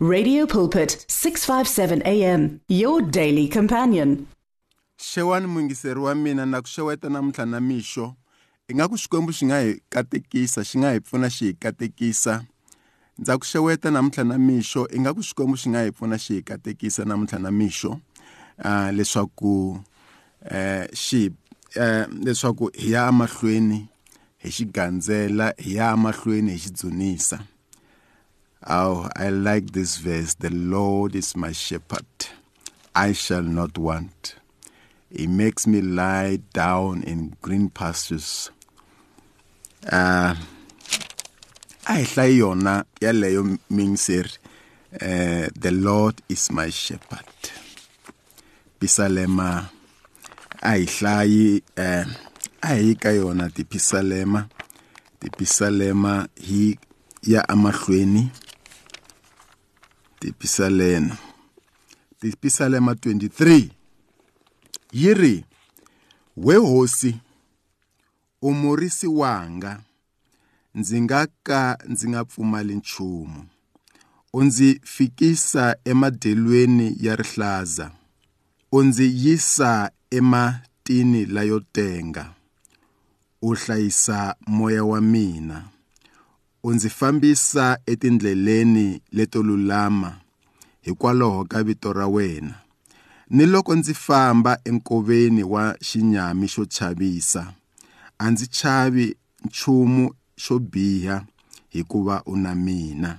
Radio Pulpit 657 AM your daily companion. xewani mungiseri wa mina na ku xeweta namuntlha na mixo ingaku xikwembu xi nga hi katekisa xi nga hi pfuna xi hi katekisa ndza ku xeweta namuntlha na mixo ingaku xikwembu xi nga hi pfuna xi hi katekisa namuntlha na mixo uh, leswaku eh xi eh leswaku hi ya mahlweni hi xigandzela hi ya mahlweni hi xidzunisa Oh, I like this verse. The Lord is my shepherd. I shall not want. He makes me lie down in green pastures. Uh, a hi hlayi yona yaleyo mingiseri uh, the lord is my shepherd pisalema a hi hlayi uh, a hi ka yona tipisalema tipisalema ya amahlweni tipisalena tipisalema 23 yi ri we hosi u murisi wanga ndzi nga ka ndzi nga pfumali nchumu. U ndzi fikisa emadyelweni ya rihlaza. U ndzi yisa ematini layo tenga. U hlayisa moya wa mina. U ndzi fambisa etindleleni leto lulama hikwalaho ka vito ra wena. Ni loko ndzi famba enkoveni wa xinyami xo chavisa a ndzi chavi nchumu xo biha hikuva u na mina.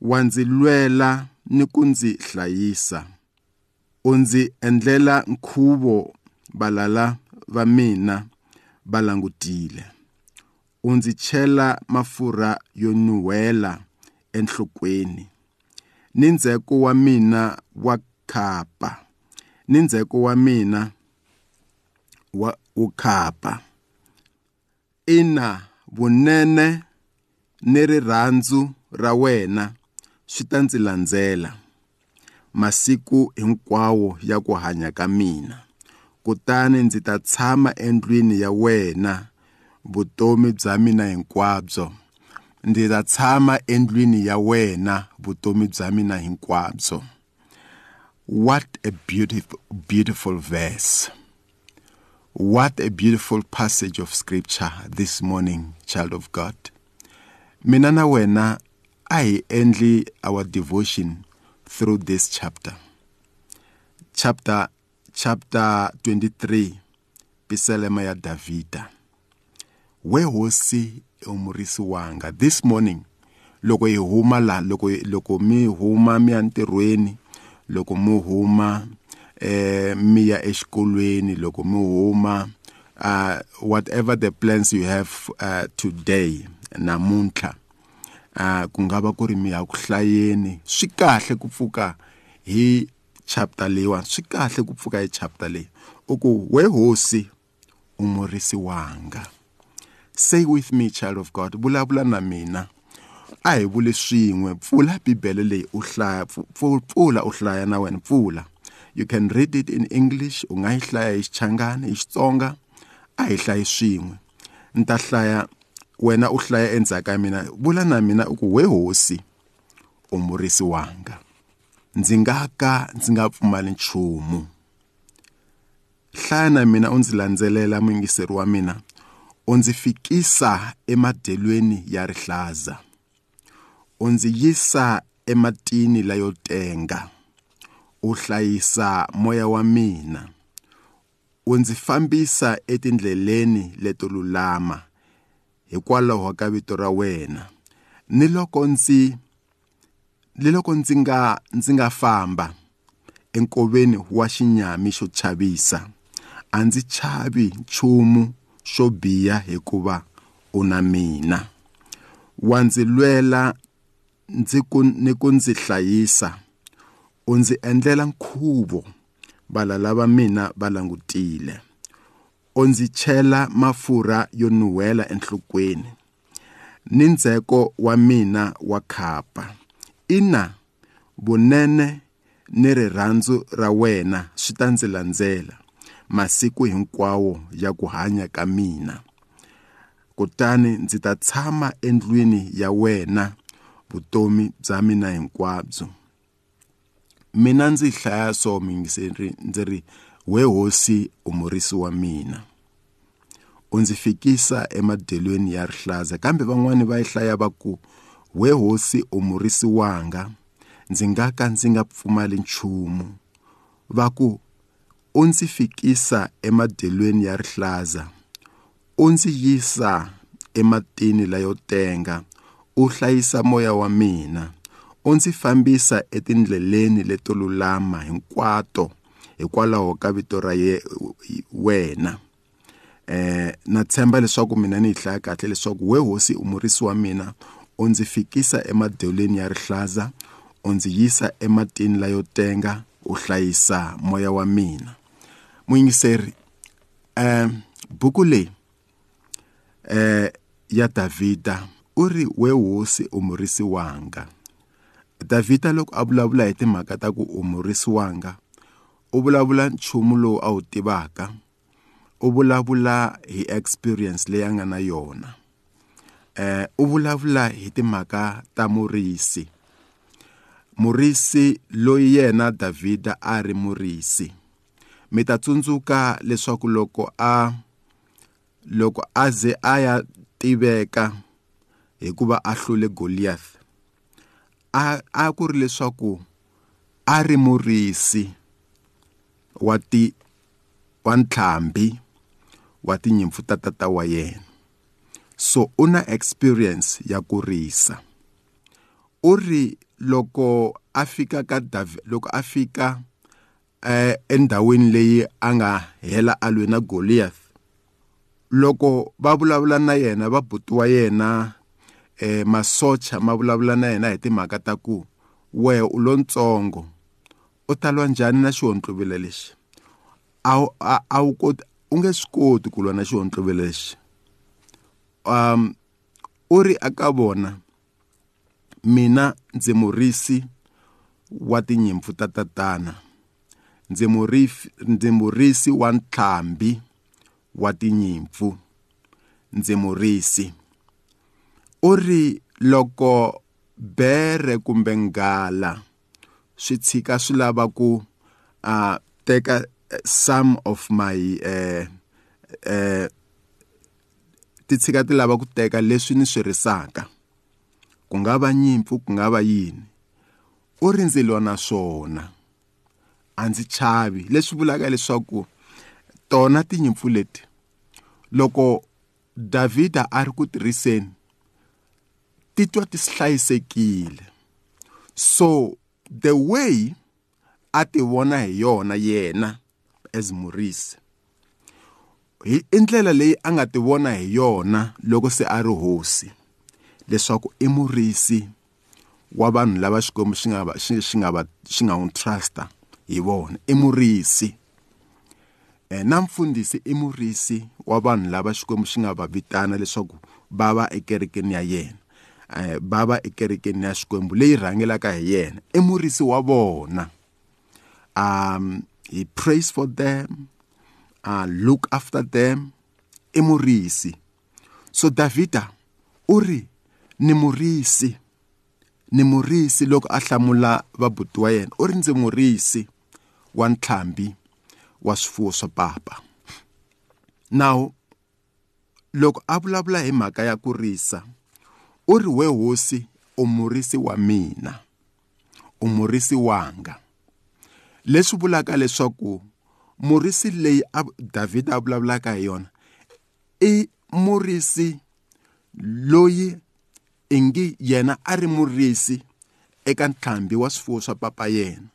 Wa ndzi lwela ni ku ndzi hlayisa. U ndzi endlela nkhuvo valala va mina va langutile. U ndzi chela mafurha yo nyuhela enhlokweni. Ni ndzheko wa mina wa khapa ni ndzheko wa mina wa wu khapa ina vunene ni rirhandzu ra wena swi ta ndzi landzela. Masiku hinkwawo ya ku hanya ka mina kutani ndzi ta tshama endlwini ya wena. Vutomi bya mina hinkwabyo. Ndzi ta tshama endlwini ya wena vutomi bya mina hinkwabyo. What a beautiful beautiful verse. What a beautiful passage of scripture this morning child of god. Mina na wena a hi endli our devotion through this chapter. Chapter chapter 23 pisalema ya we hosi umurisi wanga. This morning loko hi huma la loko loko mi huma mi ya ntirhweni loko mi huma eh mi ya exikolweni loko mi huma uh whatever the plans you have uh, today namuntlha uh ku nga va ku ri mi ya ku hlayeni swi kahle ku pfuka hi chapter leyiwa swi kahle ku pfuka hi chapter leyi. U ku we hosi umurisi wanga. Say with me child of god vulavula na mina. A hi vuli swin'we. Pfula bibele leyi u hlaya pfula u hlaya na wena pfula. You can read it in english u nga yi hlaya hi xichangani hi xitsonga a hi hlayi swin'we. Ni ta hlaya wena u hlaya endzhaku ka mina vula na mina u ku we hosi u murisi wanga. Ndzi nga ka ndzi nga pfumali nchumu. Hlaya na mina u ndzi landzelela muyingiseri wa mina. U ndzi fikisa emadyelweni ya rihlaza u ndzi yisa ematini layo tenga u hlayisa moya wa mina u ndzi fambisa etindleleni leto lulama hikwalaho ka vito ra wena. Ni loko ndzi ni loko ndzi nga ndzi nga famba enkoveni wa xinyami xo chavisa. A ndzi chavi nchumu. Xo biha hikuva u na mina. Wa ndzi lwela ndzi ku ni ku ndzi hlayisa. U ndzi endlela nkhuvo valala va mina va langutile. U ndzi chela mafurha yo nuhela enhlokweni. Ni ndzheko wa mina wa khapa. Ina vunene ni rirhandzu ra wena swi ta ndzi landzela. Masiku hinkwawo ya ku hanya ka mina. Kutani ndzi ta tshama endlwini ya wena vutomi bya mina hinkwabyo. Mina ndzi hlaya so mingiseri ndzi ri we hosi umurisi wa mina. U ndzi fikisa emadyelweni ya rihlaza kambe van'wani va yi hlaya va ku we hosi umurisi wanga ndzi nga ka ndzi nga pfumali nchumu. Va ku u ndzi fikisa emadyelweni ya rihlaza. U ndzi yisa ematini layo tenga u hlayisa moya wa mina. U ndzi fambisa etindleleni leto lulama hinkwato hikwalaho ka vito ra ye wena. Eh na tshemba leswaku mina ni yi hlaya kahle leswaku we hosi umurisi wa mina u ndzi fikisa emadyelweni ya rihlaza u ndzi yisa ematini layo tenga u hlayisa moya wa mina. Muyingiseri eh buku leyi eh ya Davida u ri we hosi umurisi wanga. Davida loko a vulavula hi timhaka ta ku umurisi wanga u vulavula nchumu lowu a wu tivaka u vulavula hi experience leyi a nga na yona eh u vulavula hi timhaka ta murisi. Murisi loyi yena Davida a ri murisi. Mi ta tsundzuka leswaku loko a loko a ze a ya tiveka hikuva a hlule Goliath a a ku ri leswaku a ri murisi wa ti wa ntlhambi wa tinyimpfu ta tata wa yena. So u na experience ya ku risa. U ri loko a fika ka loko a fika endhawini leyi a nga hela alwe na Goliath. Loko va vulavula na yena va buti wa yena eh masocha ma vulavula na yena hi timhaka ta ku we u lontsongo u talwa njhani na xihontlovela lexi? A a wu koti u nge swi koti ku lwa na xihontlovela lexi? Um u ri aka vona mina ndzi murisi wa tinyimpfu ta tatana. Ndzi murisi ndzi murisi wa ntlhambi wa tinyimpfu. Ndzi murisi. U ri loko bere kumbe nghala swi tshika swi lava ku uh, teka some of my eh eh ti tshika ti lava ku teka leswi ni swi risaka. Ku nga va nyimpfu ku nga va yini? U ri ndzi lwa swona. A ndzi chavi. Leswi vulaka leswaku tona tinyimpfu leti loko Davida a ri ku tirhiseni titwa ti hlayisekile. So the way a ti vona hi yona yena as murisi hi indlela leyi a nga ti vona hi yona loko se a ri hosi leswaku i murisi wa vanhu lava xikwembu xi nga va xi xi nga va xi nga n'wi trusta. Hi vona i murisi eh na mfundhisi i murisi wa vanhu lava xikwembu xi nga va vitana leswaku va va ekerekeni ya yena? Eh va va ekerekeni ya xikwembu leyi rhangelaka hi yena. I murisi wa vona um he prays for them uh, look after them. I murisi so davida u ri ni murisi ni murisi loko a hlamula vabuti wa yena u ri ndzi murisi. Wa ntlhambi wa swifuwo swa papa now loko a vulavula hi mhaka ya ku risa u ri we hosi u murisi wa mina u murisi wanga. Leswi vulaka leswaku murisi leyi a David a vulavulaka hi yona i murisi loyi ingi yena a ri murisi eka ntlhambi wa swifuwo swa papa yena.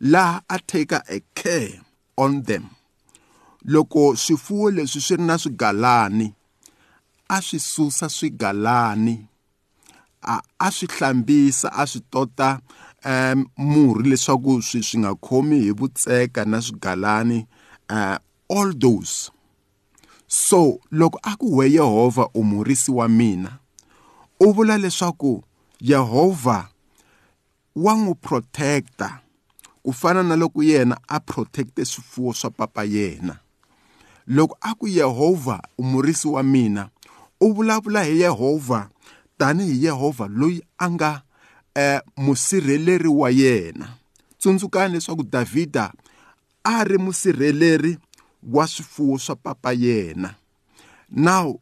Laha a take a care on them. Loko swifuwo leswi swi ri na swigalani a swi susa swigalani a a swi hlambisa a swi tota um murhi leswaku swi swi nga khomi hi vutseka na swigalani uh, all those. So loko a ku we Yehovha u murisi wa mina u vula leswaku Yehovha wa n'wi protecta. Ku fana na loko yena a protecte swifuwo swa papa yena. Loko a ku Yehovha u murisi wa mina u vulavula hi Yehovha tanihi Yehovha loyi a nga eh, musirheleri wa yena. Tsundzukani leswaku Davhida a ri musirheleri wa swifuwo swa papa yena. Now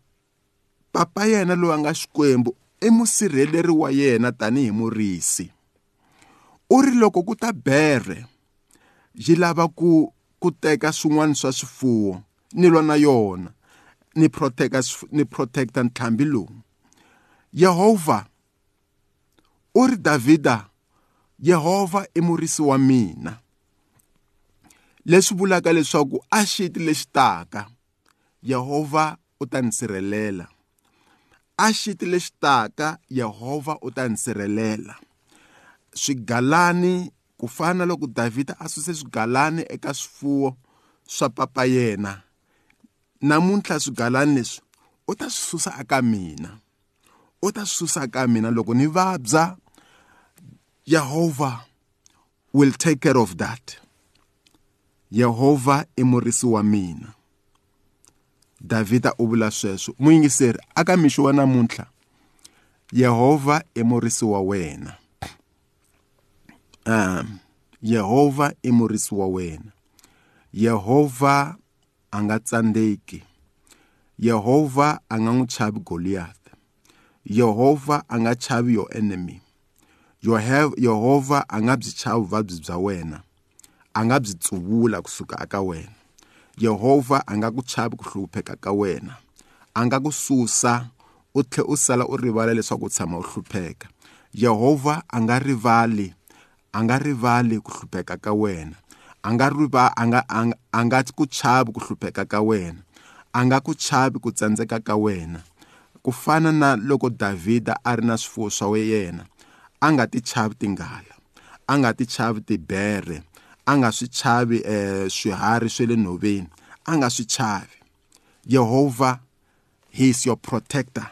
papa yena loyi a nga xikwembu i musirheleri wa yena tanihi murisi. U ri loko ku ta bere yi lava ku ku teka swin'wana swa swifuwo ni lwa na yona ni protecta ni protecta ntlhambi lowu. Yehovha u ri Davhida Yehovha i murisi wa mina. Leswi vulaka leswaku a xiti lexi taka Yehovha u ta ni sirhelela. A xiti lexi taka Yehovha u ta ni sirhelela. Swigalani ku fana loko Davhida a suse swigalani eka swifuwo swa papa yena. Namuntlha swigalani leswi u ta swi susa eka mina. U ta swi susa eka mina loko ni vabya Jehovah will take care of that. Jehovah i murisi wa mina. Davhida u vula sweswo muyingiseri aka mixo wa namuntlha Yehova i murisi wa wena. Um Yehova i murisi wa wena. Yehova a nga tsandzeki. Yehova a nga n'wi chavi Goliath. Yehova a nga chavi your enemy. Yehova a nga byi chavi vuvabyi bya wena. A nga byi tsuvula kusuka aka wena. Yehova a nga ku chavi ku hlupheka ka wena. A nga ku susa u tlhe u sala u rivala leswaku u tshama u hlupheka. Yehova a nga rivali a nga rivali ku hlupheka ka wena. A nga riva a nga a nga ku chavi ku hlupheka ka wena. A nga ku chavi ku tsandzeka ka wena. Ku fana na loko Davhida a ri na swifuwo swa yena a nga ti chavi tinghala a nga ti chavi tibere a nga swi chavi eh, swiharhi swe le nhoveni a nga swi chavi. Yehova he is your protector.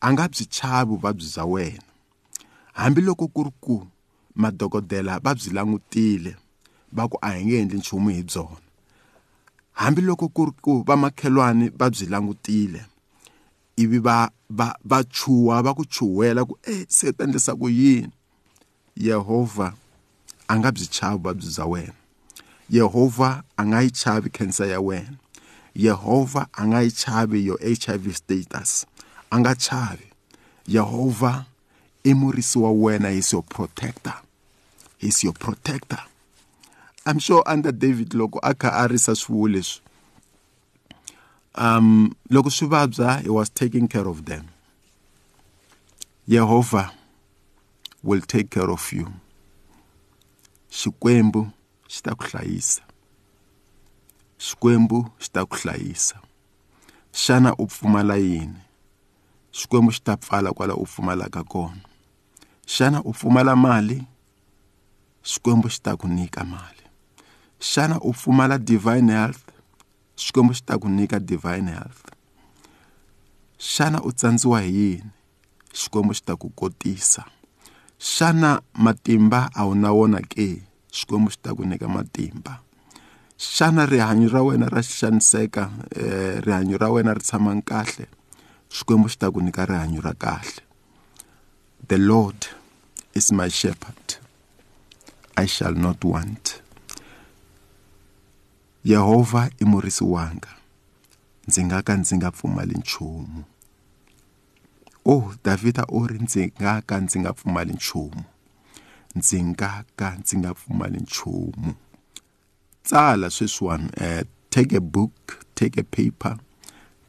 A nga byi chavi vuvabyi bya wena. Hambiloko ku ri ku madokodela va byi langutile va ku a hi nge endli nchumu hi byona. Hambiloko ku ri ku vamakhelwani va byi langutile ivi va va va chuha va ku chuhela ku eh se ta endlisa ku yini? Yehova a nga byi chavi vuvabyi bya wena. Yehova a nga yi chavi cancer ya wena. Yehova a nga yi chavi your HIV status. A nga chavi. Yehova i murisi wa wena he's your protector. He's your protector. I'm sure under David loko a kha a risa swifuwo leswi um loko swi vabya he was taking care of them. Jehovah will take care of you. Xikwembu xi ta ku hlayisa. Xikwembu xi ta ku hlayisa. Xana u pfumala yini? Xikwembu xi ta pfala kwala u pfumalaka kona. Xana u pfumala mali? Xikwembu xi ta ku nyika mali. Xana u pfumala divine health? Xikwembu xi ta ku nyika divine health. Xana u tsandziwa hi yini? Xikwembu xi ta ku kotisa. Xana matimba a wu na wona ke? Xikwembu xi ta ku nyika matimba. Xana rihanyo ra wena ra xaniseka eh, rihanyo ra wena ri tshama kahle? Xikwembu xi ta ku nyika rihanyo ra kahle. The lord is my shepherd. I shall not want. Yehova i murisi wanga. Ndzi nga ka ndzi nga pfumali nchumu. Oh davhida u ri ndzi nga ka ndzi nga pfumali nchumu. Ndzi nga ka ndzi nga pfumali nchumu. Tsala sweswiwani eh, take a book take a paper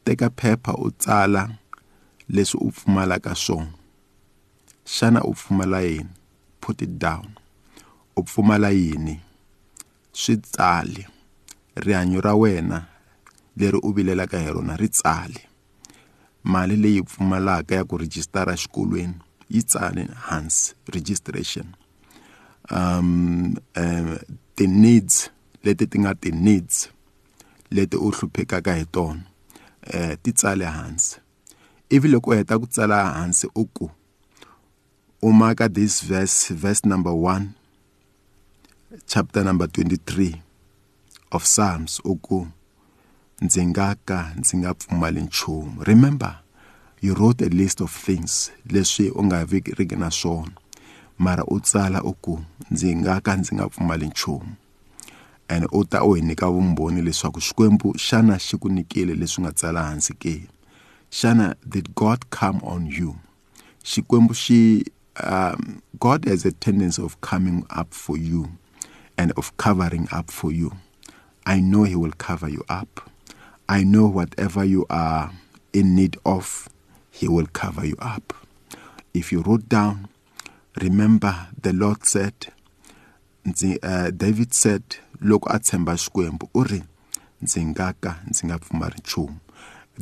teka phepha u tsala leswi u pfumalaka swona. Xana u pfumala yini? Put it down. U pfumala yini swi tsali rihanyo ra wena leri u vilelaka hi rona ri tsali mali leyi pfumalaka ya ku rejistara xikolweni yi tsali hansi registration. Um, um ti needs leti ti nga ti needs leti u hluphekaka hi tona eh ti tsale hansi ivi loko u heta ku tsala hansi u ku u maka this verse verse number 1 chapter number 23 of psalms u ku ndzi nga ka ndzi nga pfumali nchumu. Remember you wrote a list of things leswi u nga riki na swona. Mara u tsala u ku ndzi nga ka ndzi nga pfumali nchumu. And u ta u hi nyika vumbhoni leswaku xikwembu xana xi ku nikile leswi nga tsala hansi ke? Xana did god come on you? Xikwembu xi um, god has a tendency of coming up for you. And of covering up for you. I know he will cover you up. I know whatever you are in need of he will cover you up. If you wrote down remember the lord said uh, david said loko a tshemba xikwembu u ri ndzi nga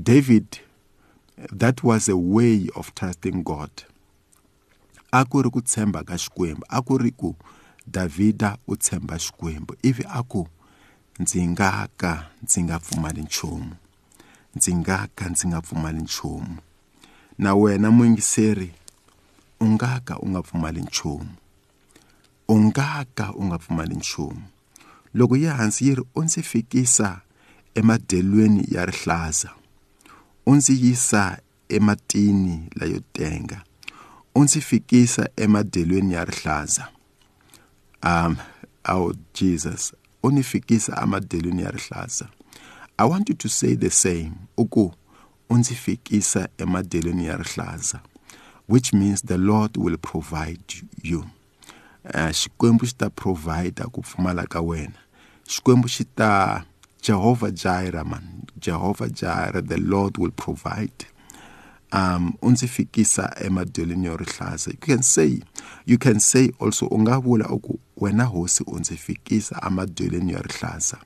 david that was a way of trusting god. A ku ka xikwembu davhida u tshemba xikwembu ivi a ku ndzi nga ka ndzi nga pfumali nchumu. Ndzi nga ka ndzi nga pfumali nchumu. Na wena muyingiseri u nga ka u nga pfumali nchumu. U nga ka u nga pfumali nchumu. Loko yi hansi yi ri u ndzi fikisa emadyelweni ya rihlaza. U ndzi yisa ematini layo tenga. U ndzi fikisa emadyelweni ya rihlaza. Um oh jesus u ni fikisa emadyelweni ya rihlaza i want you to say the same. Uku u ndzi fikisa emadyelweni ya rihlaza which means the lord will provide you. Xikwembu xi ta provide ku pfumala ka wena. Xikwembu xi ta jehovah jireh man jehovah jireh the lord will provide. Um u ndzi fikisa emadyelweni yo rihlaza you can say you can say also u nga vula ku wena hosi u ndzi fikisa emadyelweni ya rihlaza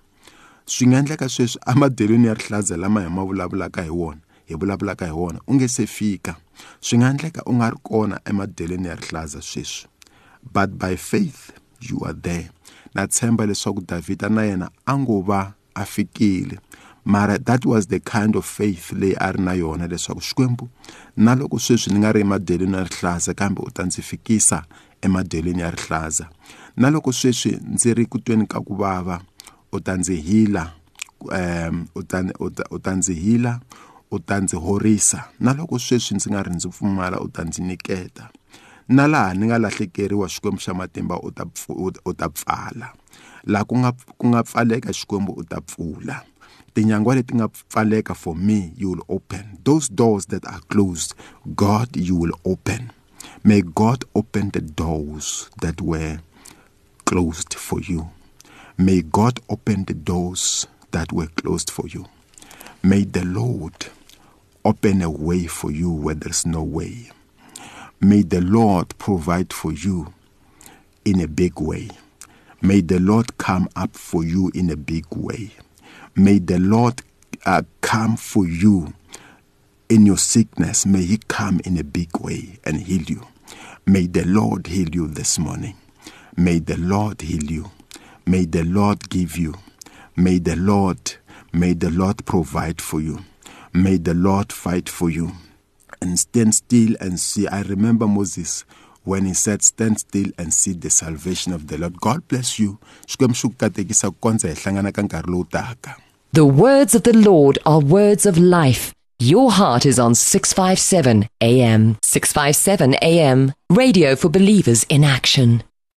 swi nga endleka sweswi emadyelweni ya rihlaza lama hi ma vulavulaka hi wona hi vulavulaka hi wona u nge se fika swi nga endleka u nga ri kona emadyelweni ya rihlaza sweswi. But by faith you are there. Na tshemba leswaku davhida na yena a ngo va a fikile mara that was the kind of faith leyi a ri na yona leswaku xikwembu na loko sweswi ni nga ri emadyelweni ya rihlaza kambe u ta ndzi fikisa emadyelweni ya rihlaza. Na loko sweswi ndzi ri ku tweni ka ku vava u ta ndzi hila um u ta u ta ndzi hila u ta ndzi horisa. Na loko sweswi ndzi nga ri ndzi pfumala u ta ndzi niketa na laha ni nga lahlekeriwa xikwembu xa matimba u ta u ta pfala. Laha ku nga ku nga pfaleka xikwembu u ta pfula. Tinyangwa leti nga pfaleka for me you will open. Those doors that are closed god you will open. May god open the doors that were closed for you. May god open the doors that were closed for you. May the lord open a way for you where there's no way. May the Lord provide for you in a big way. May the Lord come up for you in a big way. May the Lord uh, come for you in your sickness. May He come in a big way and heal you. May the Lord heal you this morning. May the Lord heal you. May the Lord give you. May the Lord, may the Lord provide for you. May the Lord fight for you. and stand still and see. I remember Moses when he said, Stand still and see the salvation of the Lord. God bless you. The words of the Lord are words of life. Your heart is on 657 AM. 657 AM. Radio for believers in action.